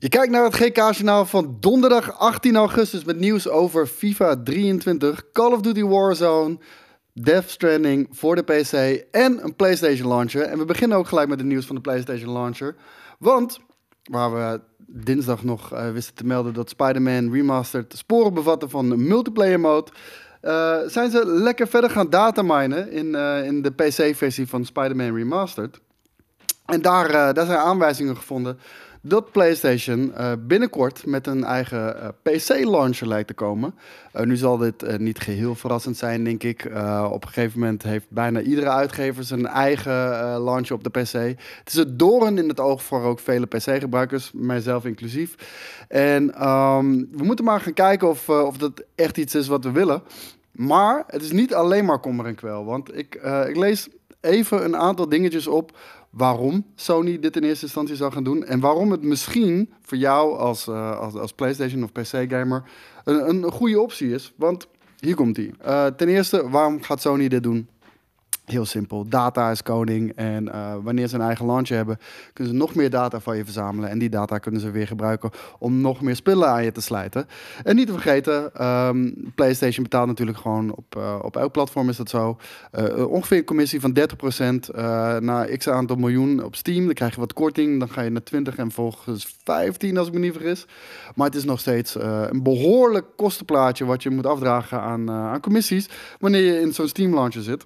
Je kijkt naar het GK-journaal van donderdag 18 augustus met nieuws over FIFA 23, Call of Duty Warzone, Death Stranding voor de PC en een PlayStation launcher. En we beginnen ook gelijk met het nieuws van de PlayStation launcher. Want, waar we dinsdag nog uh, wisten te melden dat Spider-Man Remastered sporen bevatten van multiplayer mode... Uh, zijn ze lekker verder gaan dataminen in, uh, in de PC-versie van Spider-Man Remastered. En daar, daar zijn aanwijzingen gevonden dat PlayStation uh, binnenkort met een eigen uh, PC-launcher lijkt te komen. Uh, nu zal dit niet geheel verrassend zijn, denk ik. op een gegeven moment heeft bijna iedere uitgever zijn eigen launcher op de PC. Het is het doorn in het oog voor ook vele PC-gebruikers, mijzelf inclusief. En um, we moeten maar gaan kijken of, of dat echt iets is wat we willen. Maar het is niet alleen maar kommer en kwel. Want ik, ik lees even een aantal dingetjes op waarom Sony dit in eerste instantie zou gaan doen. En waarom het misschien voor jou als, uh, als, als, PlayStation of PC-gamer een, een goede optie is. Want hier komt die. Uh, ten eerste, waarom gaat Sony dit doen? Heel simpel. Data is koning. En uh, wanneer ze een eigen launcher hebben, kunnen ze nog meer data van je verzamelen. En die data kunnen ze weer gebruiken om nog meer spullen aan je te slijten. En niet te vergeten, um, PlayStation betaalt natuurlijk gewoon op, uh, op elk platform is dat zo. Uh, ongeveer een commissie van 30% naar x aantal miljoen op Steam. Dan krijg je wat korting. Dan ga je naar 20 en volgens 15 als ik me niet vergis. Maar het is nog steeds een behoorlijk kostenplaatje wat je moet afdragen aan, aan commissies. Wanneer je in zo'n Steam launcher zit.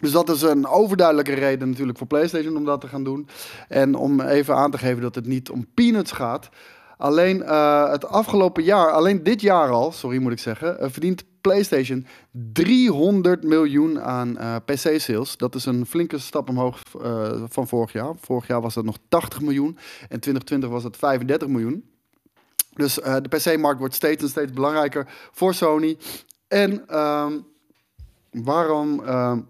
Dus dat is een overduidelijke reden natuurlijk voor PlayStation om dat te gaan doen. En om even aan te geven dat het niet om peanuts gaat. Alleen uh, het afgelopen jaar, alleen dit jaar al, sorry moet ik zeggen, uh, verdient PlayStation 300 miljoen aan uh, PC-sales. Dat is een flinke stap omhoog van vorig jaar. Vorig jaar was dat nog 80 miljoen en 2020 was dat 35 miljoen. Dus de PC-markt wordt steeds en steeds belangrijker voor Sony. En ehm, waarom ehm,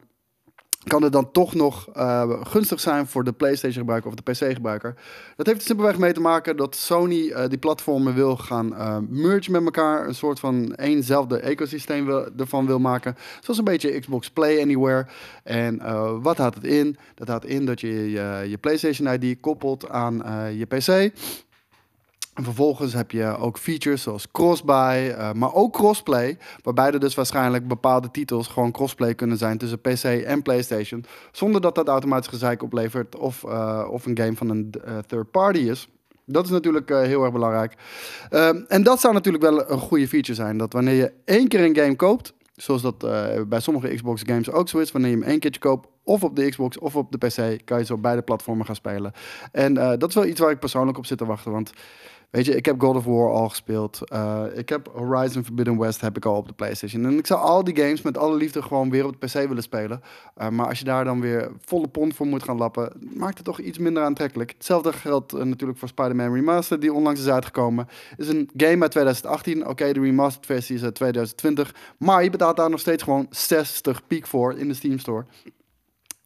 kan het dan toch nog uh, gunstig zijn voor de PlayStation-gebruiker of de PC-gebruiker. Dat heeft er simpelweg mee te maken dat Sony uh, die platformen wil gaan uh, merge met elkaar. Een soort van éénzelfde ecosysteem ervan wil maken. Zoals een beetje Xbox Play Anywhere. En wat houdt het in? Dat houdt in dat je je PlayStation-ID koppelt aan je PC. En vervolgens heb je ook features zoals crossbuy, uh, maar ook crossplay. Waarbij er dus waarschijnlijk bepaalde titels gewoon crossplay kunnen zijn tussen PC en PlayStation. Zonder dat dat automatisch gezeik oplevert of, uh, of een game van een uh, third party is. Dat is natuurlijk heel erg belangrijk. Ehm, en dat zou natuurlijk wel een goede feature zijn. Dat wanneer je één keer een game koopt, zoals dat bij sommige Xbox games ook zo is, wanneer je hem één keertje koopt, of op de Xbox of op de PC, kan je zo op beide platformen gaan spelen. En dat is wel iets waar ik persoonlijk op zit te wachten. Want Weet je, ik heb God of War al gespeeld. Uh, ik heb Horizon Forbidden West heb ik al op de PlayStation. En ik zou al die games met alle liefde gewoon weer op PC willen spelen. Uh, maar als je daar dan weer volle pond voor moet gaan lappen, maakt het toch iets minder aantrekkelijk. Hetzelfde geldt uh, natuurlijk voor Spider-Man Remastered, die onlangs is uitgekomen. is een game uit 2018. Oké, de remastered versie is uit 2020. Maar je betaalt daar nog steeds gewoon 60 piek voor in de Steam Store.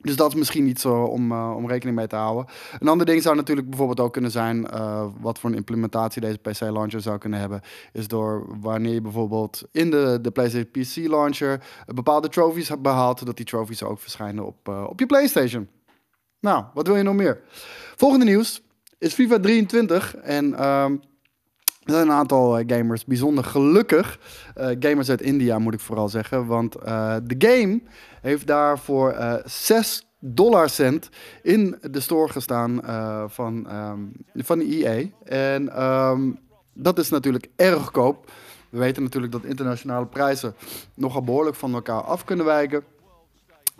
Dus dat is misschien iets uh, om, uh, om rekening mee te houden. Een ander ding zou natuurlijk bijvoorbeeld ook kunnen zijn, uh, wat voor een implementatie deze PC-launcher zou kunnen hebben, is door wanneer je bijvoorbeeld in de, de PlayStation PC-launcher bepaalde trophies hebt behaald, dat die trophies ook verschijnen op, op je PlayStation. Nou, wat wil je nog meer? Volgende nieuws is FIFA 23 en um, er zijn een aantal gamers bijzonder gelukkig. Uh, gamers uit India moet ik vooral zeggen. Want uh, de game heeft daar voor uh, 6 dollarcent in de store gestaan van, um, van EA. En um, dat is natuurlijk erg goedkoop. We weten natuurlijk dat internationale prijzen nogal behoorlijk van elkaar af kunnen wijken.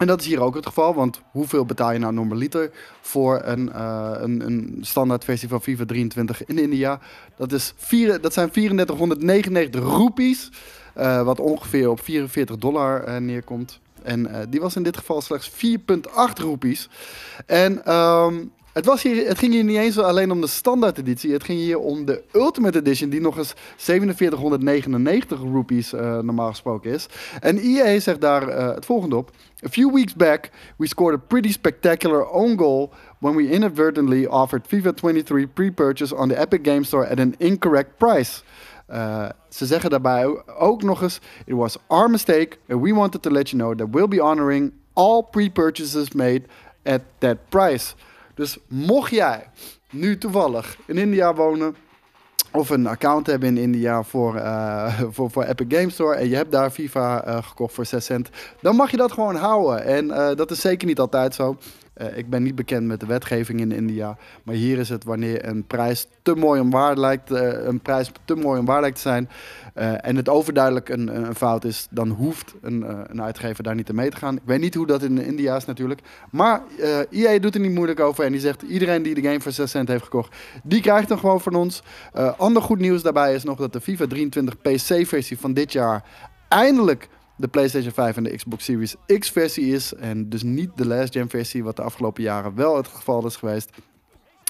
En dat is hier ook het geval, want hoeveel betaal je nou normaliter voor een, uh, een, een standaard van FIFA 23 in India? Dat, is vier, dat zijn 3499 roepies, uh, wat ongeveer op 44 dollar uh, neerkomt. En die was in dit geval slechts 4,8 roepies. En um, het, was hier, het ging hier niet eens alleen om de standaard editie. Het ging hier om de Ultimate Edition, die nog eens 4799 rupees uh, normaal gesproken is. En EA zegt daar uh, het volgende op. A few weeks back, we scored a pretty spectacular own goal when we inadvertently offered FIFA 23 pre-purchase on the Epic Game Store at an incorrect price. Uh, ze zeggen daarbij ook nog eens: It was our mistake, and we wanted to let you know that we'll be honoring all pre-purchases made at that price. Dus mocht jij nu toevallig in India wonen of een account hebben in India voor, uh, voor, voor Epic Games Store en je hebt daar FIFA uh, gekocht voor 6 cent, dan mag je dat gewoon houden. En uh, dat is zeker niet altijd zo. Uh, ik ben niet bekend met de wetgeving in India, maar hier is het wanneer een prijs te mooi om waar lijkt, een prijs te mooi om waar lijkt te zijn en het overduidelijk een, een, fout is, dan hoeft een, een uitgever daar niet te mee te gaan. Ik weet niet hoe dat in India is natuurlijk, maar EA doet er niet moeilijk over en die zegt iedereen die de game voor 6 cent heeft gekocht, die krijgt hem gewoon van ons. ander goed nieuws daarbij is nog dat de FIFA 23 PC-versie van dit jaar eindelijk de PlayStation 5 en de Xbox Series X versie is. En dus niet de last gen versie, wat de afgelopen jaren wel het geval is geweest.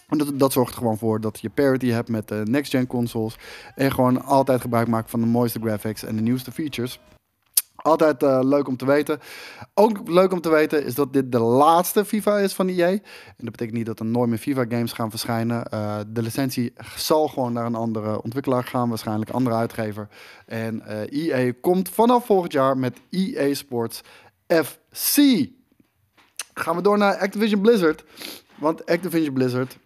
En dat, zorgt er gewoon voor dat je parity hebt met de next gen consoles. En gewoon altijd gebruik maakt van de mooiste graphics en de nieuwste features. Altijd uh, leuk om te weten. Ook leuk om te weten is dat dit de laatste FIFA is van EA. En dat betekent niet dat er nooit meer FIFA-games gaan verschijnen. Uh, de licentie zal gewoon naar een andere ontwikkelaar gaan, waarschijnlijk een andere uitgever. En uh, eh, EA komt vanaf volgend jaar met EA Sports FC. Gaan we door naar Activision Blizzard. Want Activision Blizzard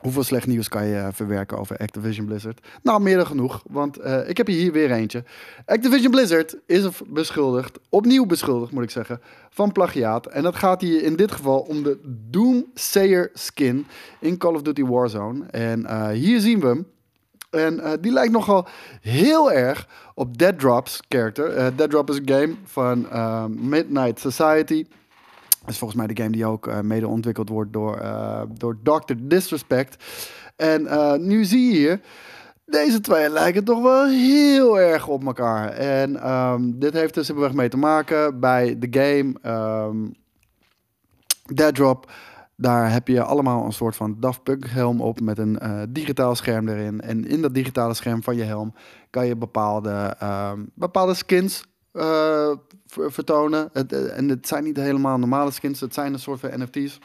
Hoeveel slecht nieuws kan je eh, verwerken over Activision Blizzard? Nou, meer dan genoeg, want uh, ik heb hier weer eentje. Activision Blizzard is beschuldigd, opnieuw beschuldigd moet ik zeggen, van plagiaat. En dat gaat hier in dit geval om de Doomsayer skin in Call of Duty Warzone. En uh, hier zien we hem. En die lijkt nogal heel erg op Dead Drop's character. Dead Drop is een game van Midnight Society is volgens mij de game die ook uh, mede ontwikkeld wordt door, uh, door Dr. Disrespect. En uh, nu zie je deze twee lijken toch wel heel erg op elkaar. En um, dit heeft er simpelweg mee te maken bij de game um, Dead Drop. Daar heb je allemaal een soort van Daft Punk helm op met een digitaal scherm erin. En in dat digitale scherm van je helm kan je bepaalde, um, bepaalde skins uh, vertonen. Het, eh, en het zijn niet helemaal normale skins, het zijn een soort van NFT's.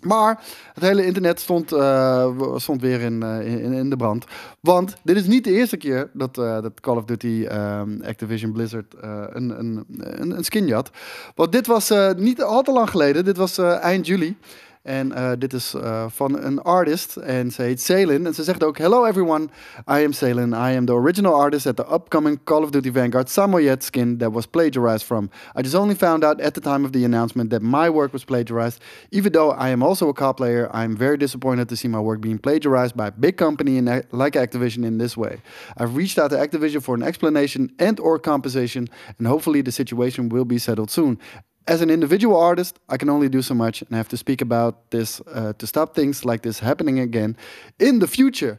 Maar het hele internet stond, uh, stond weer in, in, in, de brand. Want dit is niet de eerste keer dat, dat Call of Duty um, Activision Blizzard een, een, een, een skin had. Want dit was niet al te lang geleden, dit was eind juli. En uh, dit is uh, van een artist en ze heet Salin. En ze zegt ook, Hello everyone, I am Salin. I am the original artist at the upcoming Call of Duty Vanguard Samoyed skin that was plagiarized from. I just only found out at the time of the announcement that my work was plagiarized. Even though I am also a COD player, I am very disappointed to see my work being plagiarized by a big company in, like Activision in this way. I've reached out to Activision for an explanation and or compensation and hopefully the situation will be settled soon. As an individual artist, I can only do so much, and I have to speak about this uh, to stop things like this happening again in the future.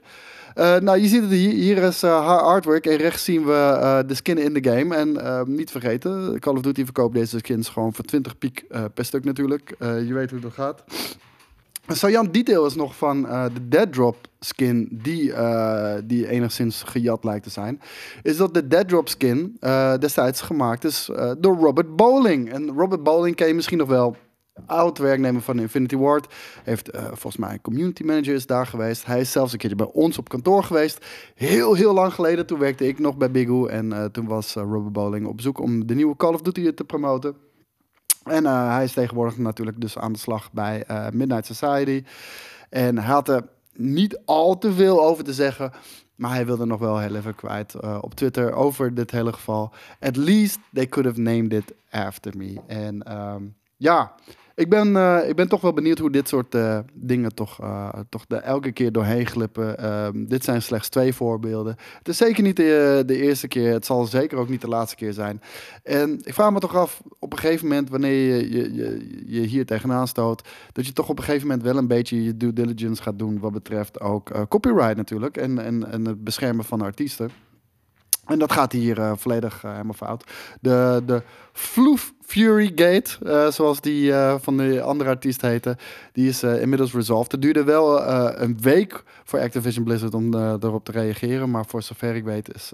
Uh, nou, je ziet het hier. Hier is uh, haar artwork. En rechts zien we uh, de skin in de game. En ehm, niet vergeten, Call of Duty verkoopt deze skins gewoon voor 20 piek per stuk natuurlijk. je weet hoe dat gaat. Saillant detail is nog van uh, de Dead Drop skin, die, uh, die enigszins gejat lijkt te zijn, is dat de Dead Drop skin uh, destijds gemaakt is door Robert Bowling. En Robert Bowling ken je misschien nog wel. Oud werknemer van Infinity Ward. Heeft volgens mij community manager is daar geweest. Hij is zelfs een keertje bij ons op kantoor geweest. Heel, heel lang geleden. Toen werkte ik nog bij Big En toen was Robert Bowling op zoek om de nieuwe Call of Duty te promoten. En uh, hij is tegenwoordig natuurlijk dus aan de slag bij uh, Midnight Society. En hij had er niet al te veel over te zeggen. Maar hij wilde nog wel heel even kwijt uh, op Twitter over dit hele geval. At least they could have named it after me. En um, ja, ik ben, uh, ik ben toch wel benieuwd hoe dit soort uh, dingen toch, uh, toch de elke keer doorheen glippen. Ehm, dit zijn slechts twee voorbeelden. Het is zeker niet de, de, eerste keer. Het zal zeker ook niet de laatste keer zijn. En ik vraag me toch af, op een gegeven moment, wanneer je je, je, je hier tegenaan stoot, dat je toch op een gegeven moment wel een beetje je due diligence gaat doen wat betreft ook copyright natuurlijk en, en, en het beschermen van artiesten. En dat gaat hier uh, volledig uh, helemaal fout. De, de Floof Fury Gate, uh, zoals die van de andere artiest heette, die is inmiddels resolved. Het duurde wel een week voor Activision Blizzard om erop te reageren. Maar voor zover ik weet is,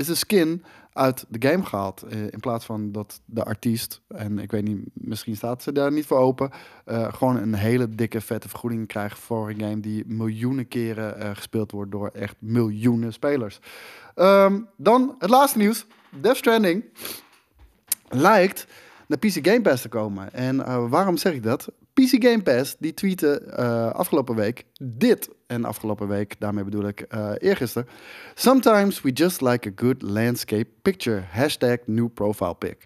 is de skin uit de game gehaald. in plaats van dat de artiest, en ik weet niet, misschien staat ze daar niet voor open, gewoon een hele dikke vette vergoeding krijgt voor een game die miljoenen keren gespeeld wordt door echt miljoenen spelers. Um, dan het laatste nieuws. Death Stranding lijkt naar PC Game Pass te komen. En waarom zeg ik dat? PC Game Pass, die tweette eh, afgelopen week dit. En afgelopen week, daarmee bedoel ik uh, eergisteren. Sometimes we just like a good landscape picture. Hashtag new profile pic.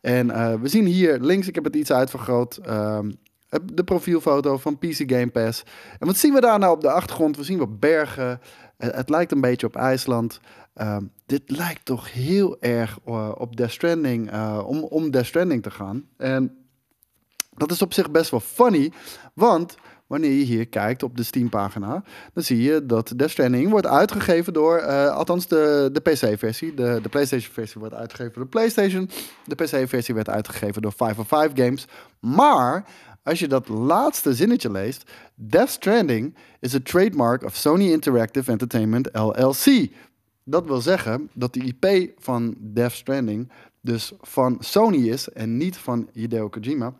En uh, we zien hier links, ik heb het iets uitvergroot, ehm, de profielfoto van PC Game Pass. En wat zien we daar nou op de achtergrond? We zien wat bergen. het lijkt een beetje op IJsland. Ehm, dit lijkt toch heel erg op Death Stranding, om, om Death Stranding te gaan. En dat is op zich best wel funny, want wanneer je hier kijkt op de Steam-pagina, dan zie je dat Death Stranding wordt uitgegeven door, uh, althans de, de PC-versie. De, de PlayStation-versie wordt uitgegeven door PlayStation. De PC-versie werd uitgegeven door 505 Games. Maar als je dat laatste zinnetje leest, Death Stranding is a trademark of Sony Interactive Entertainment LLC. Dat wil zeggen dat de IP van Death Stranding dus van Sony is en niet van Hideo Kojima.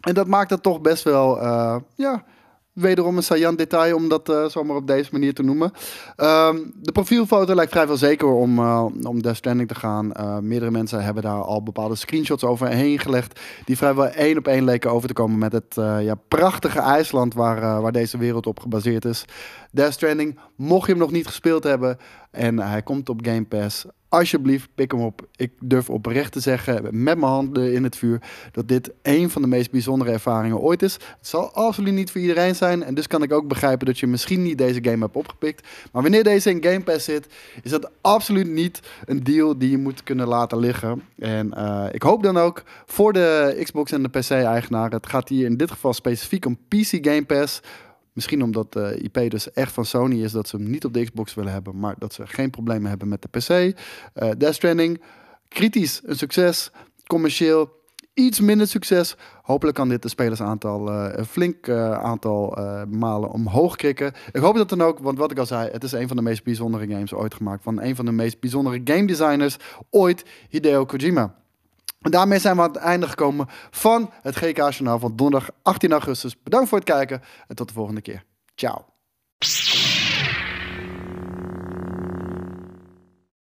En dat maakt het toch best wel, uh, ja, wederom een saillant detail om dat uh, zomaar op deze manier te noemen. Um, de profielfoto lijkt vrijwel zeker om, uh, om Death Stranding te gaan. Meerdere mensen hebben daar al bepaalde screenshots overheen gelegd. Die vrijwel één op één leken over te komen met het ja, prachtige IJsland waar, waar deze wereld op gebaseerd is. Death Stranding, mocht je hem nog niet gespeeld hebben en hij komt op Game Pass. Alsjeblieft, pik hem op. Ik durf oprecht te zeggen, met mijn handen in het vuur, dat dit een van de meest bijzondere ervaringen ooit is. Het zal absoluut niet voor iedereen zijn. En dus kan ik ook begrijpen dat je misschien niet deze game hebt opgepikt. Maar wanneer deze in Game Pass zit, is dat absoluut niet een deal die je moet kunnen laten liggen. En uh, ik hoop dan ook voor de Xbox en de PC-eigenaar. Het gaat hier in dit geval specifiek om PC Game Pass. Misschien omdat de IP dus echt van Sony is dat ze hem niet op de Xbox willen hebben, maar dat ze geen problemen hebben met de PC. Uh, Death Stranding, kritisch een succes, commercieel iets minder succes. Hopelijk kan dit de spelersaantal uh, een flink aantal malen omhoog krikken. Ik hoop dat dan ook, want wat ik al zei, het is een van de meest bijzondere games ooit gemaakt. Van een van de meest bijzondere game designers ooit, Hideo Kojima. En daarmee zijn we aan het einde gekomen van het GK-journaal van donderdag 18 augustus. Bedankt voor het kijken en tot de volgende keer. Ciao.